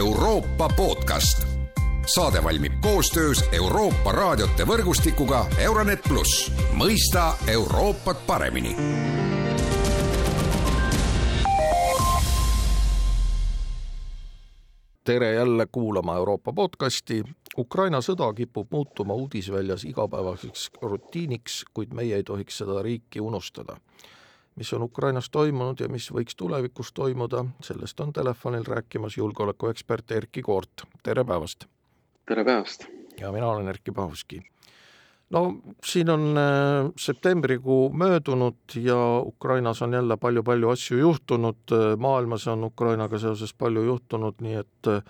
Euroopa podcast. saade valmib koostöös Euroopa raadiote võrgustikuga Euronet pluss, mõista Euroopat paremini tere jälle kuulama Euroopa podcasti. Ukraina sõda kipub muutuma uudisväljas igapäevaseks rutiiniks, kuid meie ei tohiks seda riiki unustada. Mis on Ukrainas toimunud ja mis võiks tulevikus toimuda, sellest on telefonil rääkimas julgeolekuekspert Erkki Koort, tere päevast! tere päevast! ja mina olen Erkki Pahuski no siin on äh, septembrikuu möödunud ja Ukrainas on jälle palju-palju asju juhtunud, maailmas on Ukrainaga seoses palju juhtunud, nii et äh,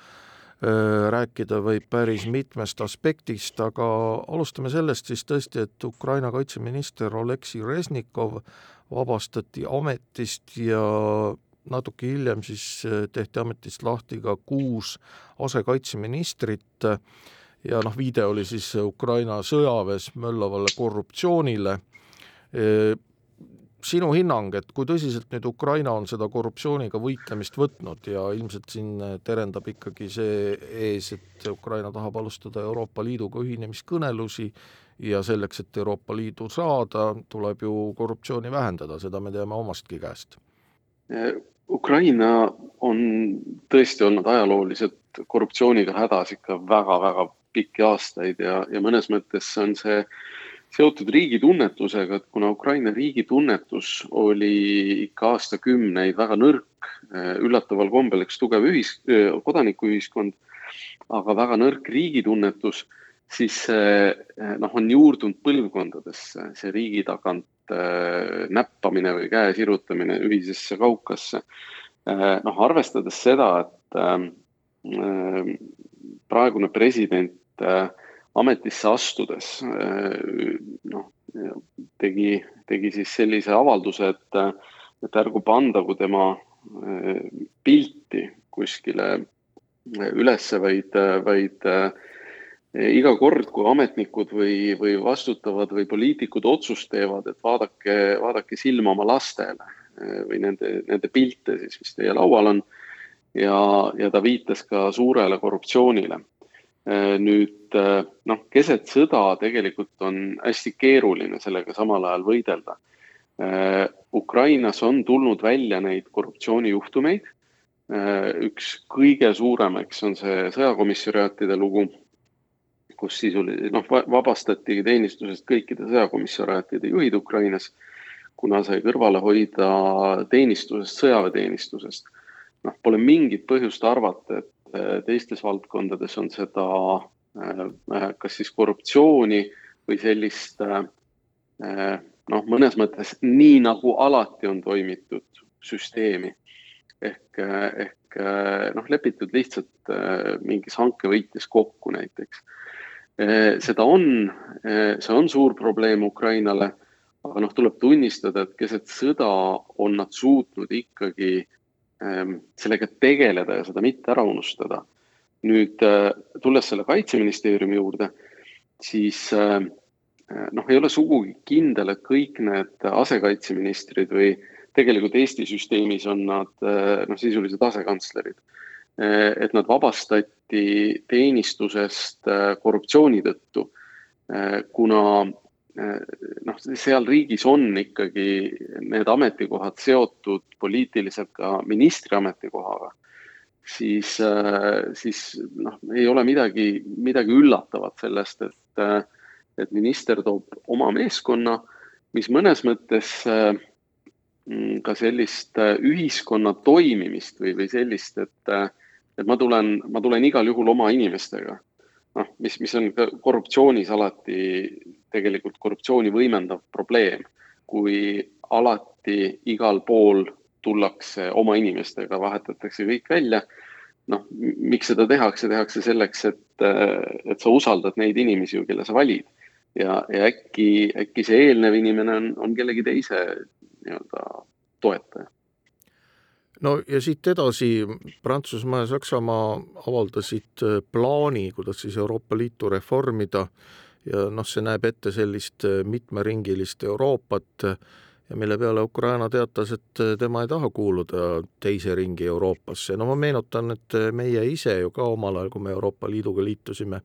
rääkida võib päris mitmest aspektist, aga alustame sellest siis tõesti, et Ukraina kaitseminister Oleksiy Reznikov vabastati ametist ja natuke hiljem siis äh, tehti ametist lahti ka kuus asekaitseministrit ja noh, viide oli siis Ukraina sõjaväes möllavale korruptsioonile. sinu hinnang, et kui tõsiselt nüüd Ukraina on seda korruptsiooniga võitlemist võtnud ja ilmselt siin terendab ikkagi see ees, et Ukraina tahab alustada Euroopa Liiduga ühinemiskõnelusi ja selleks, et Euroopa Liidu saada, tuleb ju korruptsiooni vähendada, seda me teame omastki käest. Ukraina on tõesti olnud ajalooliselt korruptsiooniga hädas ikka väga-väga pikki aastaid ja, ja mõnes mõttes on see seotud riigi tunnetusega, et kuna Ukraina riigi tunnetus oli ikka aastakümneid väga nõrk, üllataval kombel üks tugev ühis, kodanikuühiskond, aga väga nõrk riigi tunnetus, siis see noh, on juurdunud põlvkondadesse, see riigi tagant äh, näppamine või käe sirutamine ühisesse kaukasse. noh, arvestades seda, et praegune president ametisse astudes noh, tegi, tegi siis sellise avalduse, et, et ärgu pandagu tema pilti kuskile ülesse, vaid, vaid iga kord, kui ametnikud või, või vastutavad või poliitikud otsust teevad, et vaadake, vaadake silma oma lastele või nende, nende pilte siis, mis teie laual on. ja, ja ta viitas ka suurele korruptsioonile Äh, nüüd äh, noh, keset sõda tegelikult on hästi keeruline sellega samal ajal võidelda. Ukrainas on tulnud välja neid korruptsioonijuhtumeid. üks kõige suurem, eks on see sõjakomissariaatide lugu, kus sisuliselt noh, vabastati teenistusest kõikide sõjakomissariaatide juhid Ukrainas, kuna sai kõrvale hoida teenistusest, sõjaväeteenistusest. noh, pole mingit põhjust arvata, et Äh, teistes valdkondades on seda äh, kas siis korruptsiooni või sellist äh, noh, mõnes mõttes nii nagu alati on toimitud süsteemi ehk, ehk noh, lepitud lihtsalt mingis hankevõitjas kokku näiteks. Seda on, see on suur probleem Ukrainale, aga noh, tuleb tunnistada, et keset sõda on nad suutnud ikkagi Ehm, sellega tegeleda ja seda mitte ära unustada. nüüd äh, tulles selle kaitseministeeriumi juurde, siis noh, ei ole sugugi kindel, et kõik need asekaitseministrid või tegelikult Eesti süsteemis on nad noh, sisuliselt asekantslerid. Et nad vabastati teenistusest korruptsiooni tõttu, kuna noh, seal riigis on ikkagi need ametikohad seotud poliitiliselt ka ministri ametikohaga, siis, siis noh, ei ole midagi, midagi üllatavat sellest, et, et minister toob oma meeskonna, mis mõnes mõttes mm, ka sellist ühiskonna toimimist või, või sellist, et, et ma tulen, ma tulen igal juhul oma inimestega noh, mis, mis on korruptsioonis alati tegelikult korruptsiooni võimendav probleem, kui alati igal pool tullakse oma inimestega, vahetatakse kõik välja. noh, miks seda tehakse, tehakse selleks, et, et sa usaldad neid inimesi kelle sa valid. ja, ja äkki, äkki see eelnev inimene on, on kellegi teise nii-öelda toetaja no ja siit edasi Prantsusmaa ja Saksamaa avaldasid äh, plaani, kuidas siis Euroopa Liitu reformida ja noh, see näeb ette sellist äh, mitmeringilist Euroopat ja mille peale Ukraina teatas, et tema ei taha kuuluda teise ringi Euroopasse. no ma meenutan, et meie ise ju ka omal ajal, kui me Euroopa Liiduga liitusime,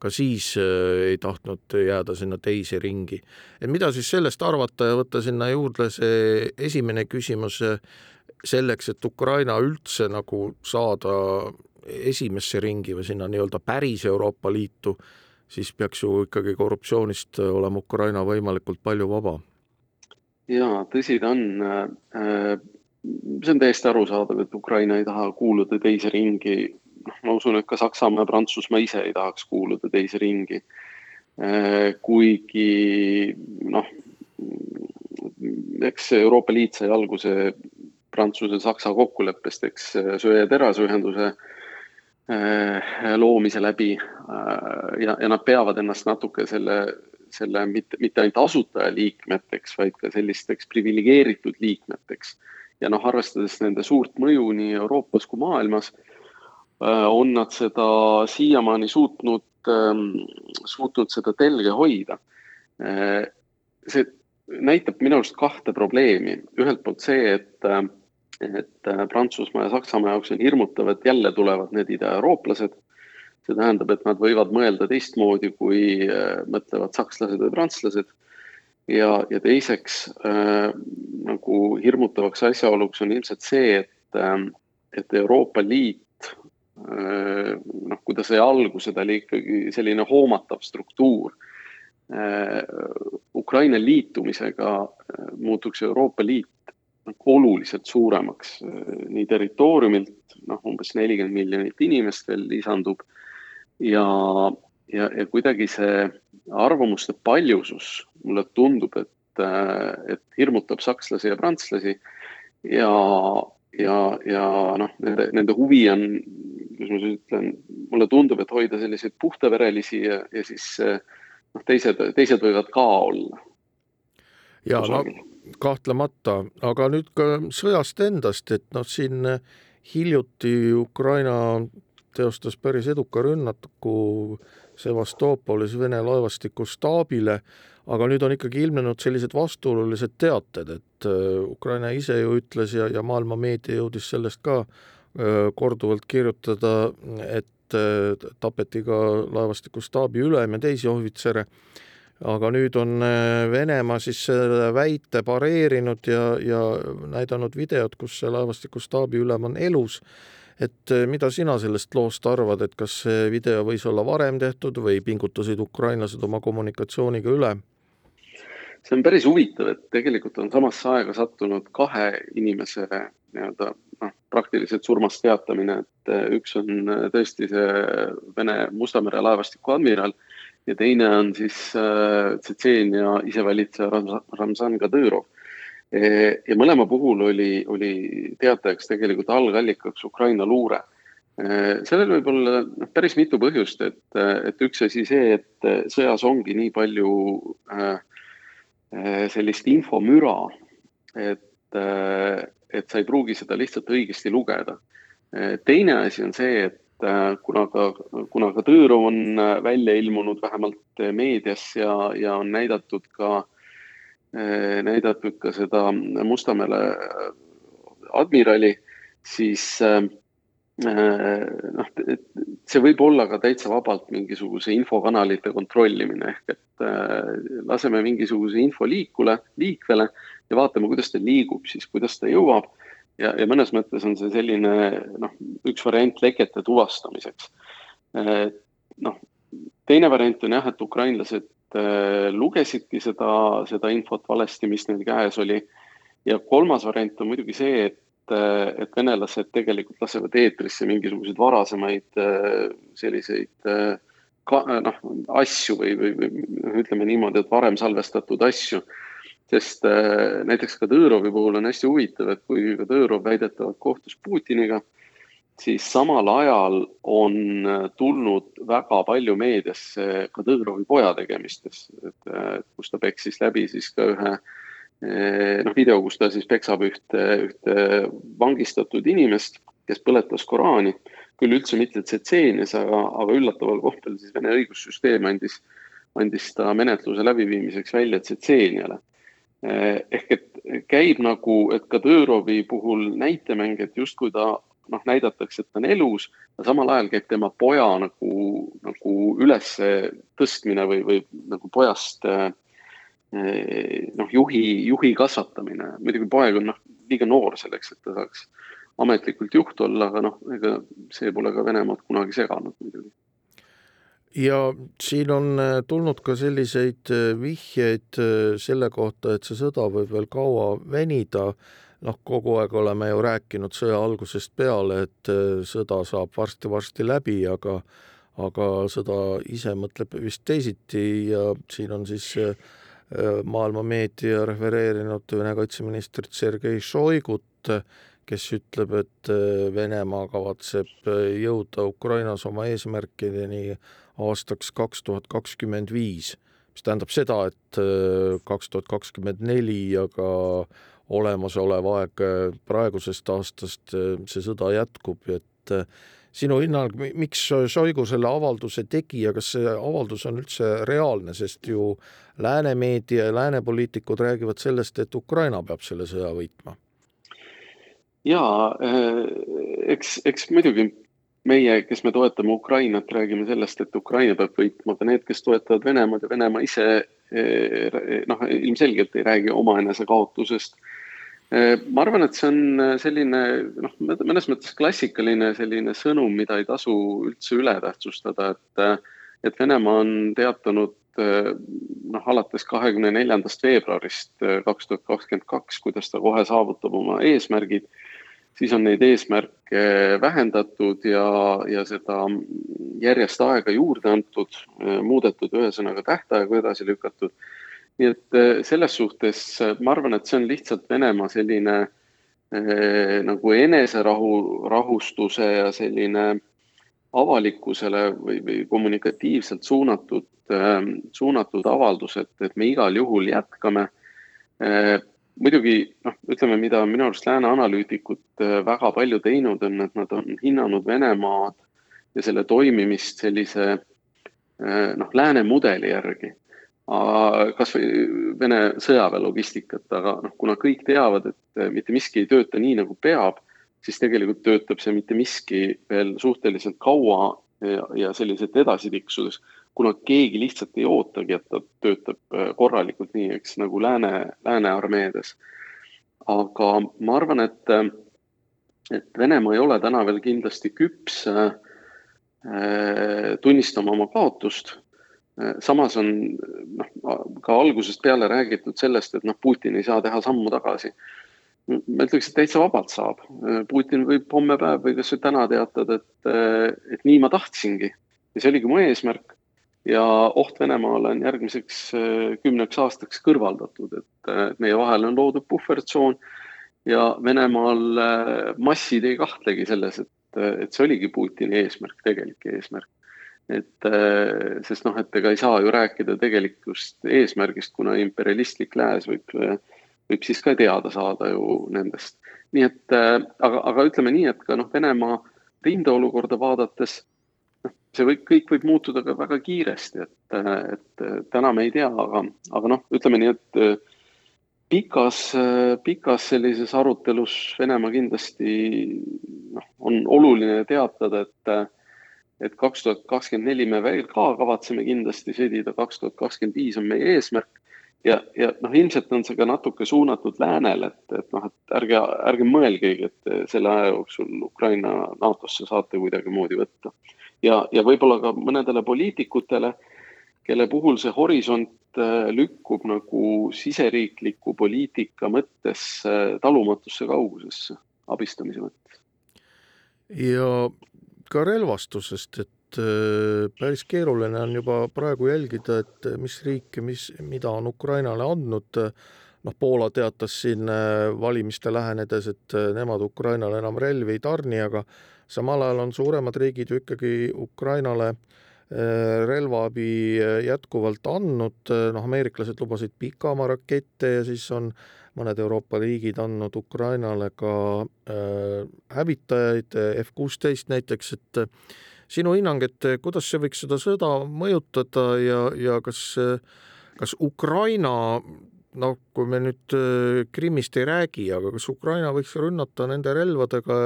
ka siis äh, ei tahtnud jääda sinna teise ringi. et mida siis sellest arvata ja võtta sinna juurde see esimene küsimus, äh, selleks, et Ukraina üldse nagu saada esimesse ringi või sinna nii-öelda päris Euroopa Liitu, siis peaks ju ikkagi korruptsioonist olema Ukraina võimalikult palju vaba jaa, tõsi ta on. Äh, see on täiesti arusaadav, et Ukraina ei taha kuuluda teise ringi. noh, ma usun, et ka Saksamaa ja Prantsusmaa ise ei tahaks kuuluda teise ringi. Äh, kuigi noh, eks Euroopa Liit sai alguse Prantsuse-Saksa kokkuleppest, eks söe- ja terasühenduse äh, loomise läbi ja, ja nad peavad ennast natuke selle selle mitte, mitte ainult asutajaliikmeteks, vaid ka sellisteks priviligeeritud liikmeteks. ja noh, arvestades nende suurt mõju nii Euroopas kui maailmas, äh, on nad seda siiamaani suutnud, ähm, suutnud seda telge hoida. See näitab minu arust kahte probleemi, ühelt poolt see, et et Prantsusmaa ja Saksamaa jaoks on hirmutav, et jälle tulevad need idaeurooplased see tähendab, et nad võivad mõelda teistmoodi, kui äh, mõtlevad sakslased või prantslased. ja, ja teiseks äh, nagu hirmutavaks asjaoluks on ilmselt see, et äh,, et Euroopa Liit äh, noh, kui ta sai alguse, ta oli ikkagi selline hoomatav struktuur äh,. Ukraina liitumisega äh, muutuks Euroopa Liit oluliselt suuremaks. Nii territooriumilt, noh, umbes nelikümmend miljonit inimest veel lisandub. Ja, ja, ja kuidagi see arvamuste paljusus mulle tundub, et, et hirmutab sakslasi ja prantslasi. Ja, ja, ja noh, nende, nende huvi on, kuidas ma siis ütlen, mulle tundub, et hoida selliseid puhtaverelisi ja, ja siis noh, teised, teised võivad ka olla. Ja no kahtlemata, aga nüüd ka sõjast endast, et noh, siin hiljuti Ukraina teostas päris eduka rünnaku Sevastoopolis Vene laevastiku staabile, aga nüüd on ikkagi ilmnenud sellised vastuolulised teated, et äh, Ukraina ise ju ütles ja, ja maailma meedia jõudis sellest ka äh, korduvalt kirjutada, et tapeti ka laevastiku staabi ülem ja teisi ohvitsere, aga nüüd on Venemaa siis selle väite pareerinud ja, ja näidanud videot, kus see laevastiku staabi ülem on elus et eh, mida sina sellest loost arvad, et kas see video võis olla varem tehtud või pingutasid ukrainlased oma kommunikatsiooniga üle? see on päris huvitav, et tegelikult on samasse aega sattunud kahe inimese nii-öelda noh, praktiliselt surmast teatamine, et eh, üks on tõesti see Vene Musta mere laevastiku admiral ja teine on siis Tšetšeenia isevalitseja Ramzan Kadõrov Eh, ja mõlema puhul oli, oli teatajaks tegelikult algallikaks Ukraina luure. Eh, sellel võib olla noh, päris mitu põhjust, et, et üks asi see, et sõjas ongi nii palju äh, sellist infomüra, et, et sa ei pruugi seda lihtsalt õigesti lugeda. teine asi on see, et kuna ka, kuna ka Tõõrov on välja ilmunud vähemalt meedias ja, ja on näidatud ka äh, näidatud ka seda Mustamäele admirali, siis noh, see võib olla ka täitsa vabalt mingisuguse infokanalite kontrollimine ehk et laseme mingisuguse info liikule, liikvele ja vaatame, kuidas ta liigub, siis kuidas ta jõuab. Ja, ja mõnes mõttes on see selline noh, üks variant lekete tuvastamiseks. noh, teine variant on jah, et ukrainlased Äh, lugesidki seda, seda infot valesti, mis neil käes oli. ja kolmas variant on muidugi see, et, äh, et venelased tegelikult lasevad eetrisse mingisuguseid varasemaid äh, selliseid ka, noh, asju või, või, või ütleme niimoodi, et varem salvestatud asju. Sest näiteks Kadõrovi puhul on hästi huvitav, et kui Kadõrov väidetavalt kohtus Putiniga siis samal ajal on äh, tulnud väga palju meediasse Kadõrovi poja tegemistes, et äh, kus ta peksis läbi siis ka ühe äh, noh, video, kus ta siis peksab ühte, ühte vangistatud inimest, kes põletas Koraani, küll üldse mitte Tsetseenias, aga, aga üllataval kohtal siis Vene õigussüsteem andis, andis ta menetluse läbiviimiseks välja Tsetseeniale ehk et käib nagu, et ka Tõõrovi puhul näitemäng, et justkui ta noh, näidatakse, et ta on elus, aga samal ajal käib tema poja nagu, nagu üles tõstmine või, või nagu pojast noh, juhi, juhi kasvatamine. muidugi poeg on noh, liiga noor selleks, et ta saaks ametlikult juht olla, aga noh, ega see pole ka Venemaad kunagi seganud muidugi ja siin on äh, tulnud ka selliseid äh, vihjeid äh, selle kohta, et see sõda võib veel kaua venida, noh, kogu aeg oleme ju rääkinud sõja algusest peale, et sõda saab varsti-varsti läbi, aga aga sõda ise mõtleb vist teisiti ja siin on siis maailma meedia refereerinud Vene kaitseministrit Sergei Šoigut, kes ütleb, et Venemaa kavatseb jõuda Ukrainas oma eesmärkideni aastaks kaks tuhat kakskümmend viis, mis tähendab seda, et äh, kaks tuhat kakskümmend neli ja ka olemasolev aeg äh, praegusest aastast äh, see sõda jätkub, et sinu hinnang, miks Šoigu selle avalduse tegi ja kas see avaldus on üldse reaalne, sest ju lääne meedia ja lääne poliitikud räägivad sellest, et Ukraina peab selle sõja võitma? jaa, eks, eks muidugi meie, kes me toetame Ukrainat, räägime sellest, et Ukraina peab võitma, aga need, kes toetavad Venemaad ja Venemaa ise eh, noh, ilmselgelt ei räägi omaenese kaotusest. Eh, ma arvan, et see on selline noh, mõnes mõttes klassikaline selline sõnum, mida ei tasu üldse üle tähtsustada, et, et Venemaa on teatanud noh, alates kahekümne neljandast veebruarist kaks tuhat kakskümmend kaks, kuidas ta kohe saavutab oma eesmärgid siis on neid eesmärke vähendatud ja, ja seda järjest aega juurde antud, muudetud, ühesõnaga tähtaegu edasi lükatud. nii et eh, selles suhtes ma arvan, et see on lihtsalt Venemaa selline eh, nagu eneserahu, rahustuse ja selline avalikkusele või, või kommunikatiivselt suunatud eh,, suunatud avaldus, et, et me igal juhul jätkame eh, muidugi noh, ütleme, mida minu arust lääne analüütikud äh, väga palju teinud on, et nad on hinnanud Venemaad ja selle toimimist sellise äh, noh, lääne mudeli järgi. kasvõi Vene sõjaväe logistikat, aga noh, kuna kõik teavad, et äh, mitte miski ei tööta nii, nagu peab, siis tegelikult töötab see mitte miski veel suhteliselt kaua ja, ja selliselt edasi tiksudes kuna keegi lihtsalt ei ootagi, et ta töötab äh, korralikult nii, eks nagu lääne, lääne armeedes. aga ma arvan, et, äh, et Venemaa ei ole täna veel kindlasti küps äh, tunnistama oma kaotust. samas on noh, ka algusest peale räägitud sellest, et noh, Putin ei saa teha sammu tagasi. ma ütleks, et täitsa vabalt saab. Putin võib homme päev või kasvõi täna teatada, et, et nii ma tahtsingi ja see oligi mu eesmärk ja oht Venemaale on järgmiseks äh, kümneks aastaks kõrvaldatud, et äh, meie vahel on loodud puhvertsoon ja Venemaal äh, massid ei kahtlegi selles, et, et see oligi Putini eesmärk, tegelik eesmärk. et sest noh, et ega ei saa ju rääkida tegelikust eesmärgist, kuna imperialistlik lääs võib, võib siis ka teada saada ju nendest. nii et aga, aga ütleme nii, et ka noh, Venemaa rindeolukorda vaadates see võib, kõik võib muutuda ka väga kiiresti, et, et täna me ei tea, aga, aga noh, ütleme nii, et pikas, pikas sellises arutelus Venemaa kindlasti noh, on oluline teatada, et, et kaks tuhat kakskümmend neli me veel ka kavatseme kindlasti sõdida, kaks tuhat kakskümmend viis on meie eesmärk. Ja, ja noh, ilmselt on see ka natuke suunatud läänele, et, et noh, et ärge, ärge mõelgegi, et selle aja jooksul Ukraina NATO-sse saate kuidagimoodi võtta ja, ja võib-olla ka mõnedele poliitikutele, kelle puhul see horisont äh, lükkub nagu siseriikliku poliitika mõttes äh, talumatusse kaugusesse, abistamise mõttes. ja ka relvastusest, et äh, päris keeruline on juba praegu jälgida, et mis riike, mis, mida on Ukrainale andnud, noh, Poola teatas siin valimiste lähenedes, et nemad Ukrainale enam relvi ei tarni, aga samal ajal on suuremad riigid ju ikkagi Ukrainale äh, relvaabi äh, jätkuvalt andnud, äh, noh, ameeriklased lubasid pikamaa-rakette ja siis on mõned Euroopa riigid andnud Ukrainale ka äh, hävitajaid, F kuusteist näiteks, et sinu hinnang, et kuidas see võiks seda sõda mõjutada ja, ja kas, kas Ukraina no kui me nüüd äh, Krimmist ei räägi, aga kas Ukraina võiks rünnata nende relvadega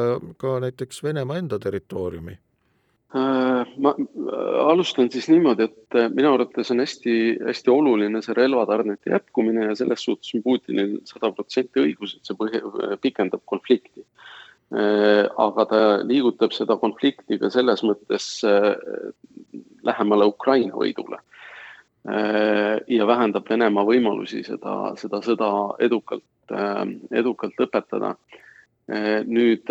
ka näiteks Venemaa enda territooriumi? Äh, ma alustan siis niimoodi, et minu arvates on hästi-hästi oluline see relvatarnete jätkumine ja selles suhtes on Putinil sada protsenti õigus, et see põhi, pikendab konflikti. Aga ta liigutab seda konflikti ka selles mõttes lähemale Ukraina võidule Äh, ja vähendab Venemaa võimalusi seda, seda sõda edukalt, äh, edukalt lõpetada. Äh, nüüd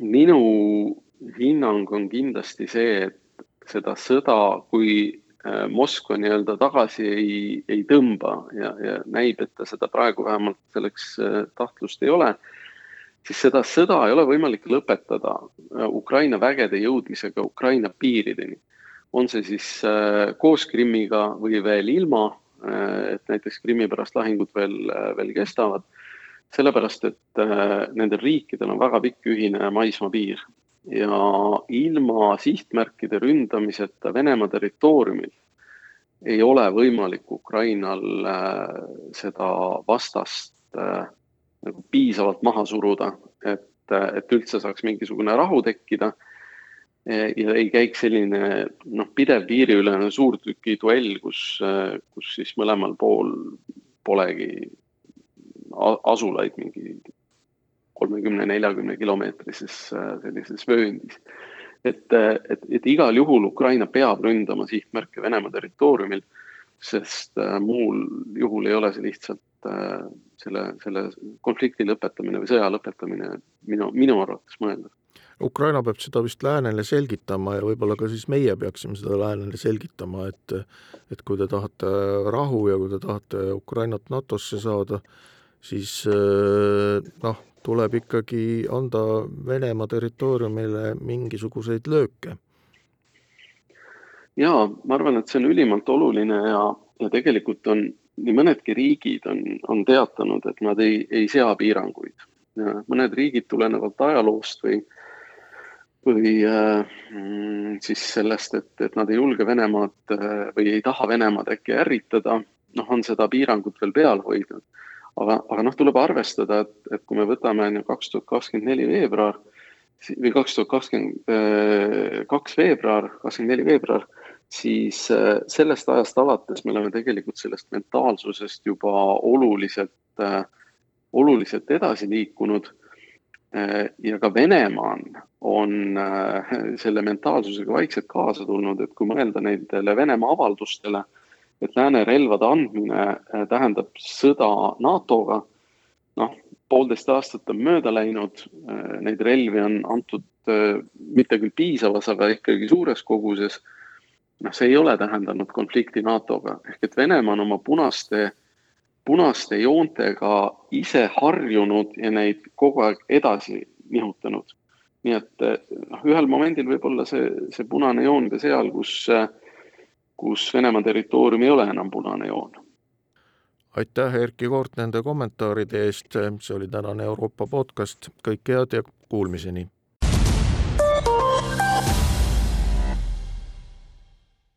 minu hinnang on kindlasti see, et seda sõda, kui Moskva nii-öelda tagasi ei, ei tõmba ja, ja näib, et ta seda praegu vähemalt selleks tahtlust ei ole, siis seda sõda ei ole võimalik lõpetada Ukraina vägede jõudmisega Ukraina piirideni on see siis äh, koos Krimmiga või veel ilma, äh, et näiteks Krimmi pärast lahingud veel, äh, veel kestavad. sellepärast, et nendel riikidel on väga pikk ühine maismaapiir ja ilma sihtmärkide ründamiseta Venemaa territooriumil ei ole võimalik Ukrainal seda vastast nagu piisavalt maha suruda, et, et üldse saaks mingisugune rahu tekkida ja ei käiks selline noh, pidev piiriülene suurtükiduell, kus, kus siis mõlemal pool polegi asulaid mingi kolmekümne, neljakümne kilomeetrises sellises vööndis. et, et, et igal juhul Ukraina peab ründama sihtmärke Venemaa territooriumil, sest äh, muul juhul ei ole see lihtsalt äh, selle, selle konflikti lõpetamine või sõja lõpetamine minu, minu arvates mõeldav Ukraina peab seda vist läänele selgitama ja võib-olla ka siis meie peaksime seda läänele selgitama, et et kui te tahate rahu ja kui te tahate Ukrainat NATO-sse saada, siis noh, tuleb ikkagi anda Venemaa territooriumile mingisuguseid lööke. jaa, ma arvan, et see on ülimalt oluline ja, ja tegelikult on nii mõnedki riigid on, on teatanud, et nad ei, ei sea piiranguid. mõned riigid tulenevalt ajaloost või äh, või äh, siis sellest, et, et nad ei julge Venemaad äh, või ei taha Venemaad äkki ärritada, noh, on seda piirangut veel peal hoidnud. aga, aga noh, tuleb arvestada, et, et kui me võtame on ju kaks tuhat kakskümmend neli veebruar või kaks tuhat kakskümmend kaks veebruar, kakskümmend neli veebruar, siis äh, sellest ajast alates me oleme tegelikult sellest mentaalsusest juba oluliselt, oluliselt edasi liikunud Äh, ja ka Venemaa on, on selle mentaalsusega vaikselt kaasa tulnud, et kui mõelda nendele Venemaa avaldustele, et lääne relvade andmine äh, tähendab sõda NATO-ga, noh, poolteist aastat on mööda läinud, neid relvi on antud mitte küll piisavas, aga ikkagi suures koguses. Noh, see ei ole tähendanud konflikti NATO-ga ehk et Venemaa on oma punaste punaste joontega ise harjunud ja neid kogu aeg edasi nihutanud. nii et noh, ühel momendil võib-olla see, see punane joon ka seal, kus, kus Venemaa territoorium ei ole enam punane joon. aitäh, Erkki Koort, nende kommentaaride eest, see oli tänane Euroopa podcast, kõike head ja kuulmiseni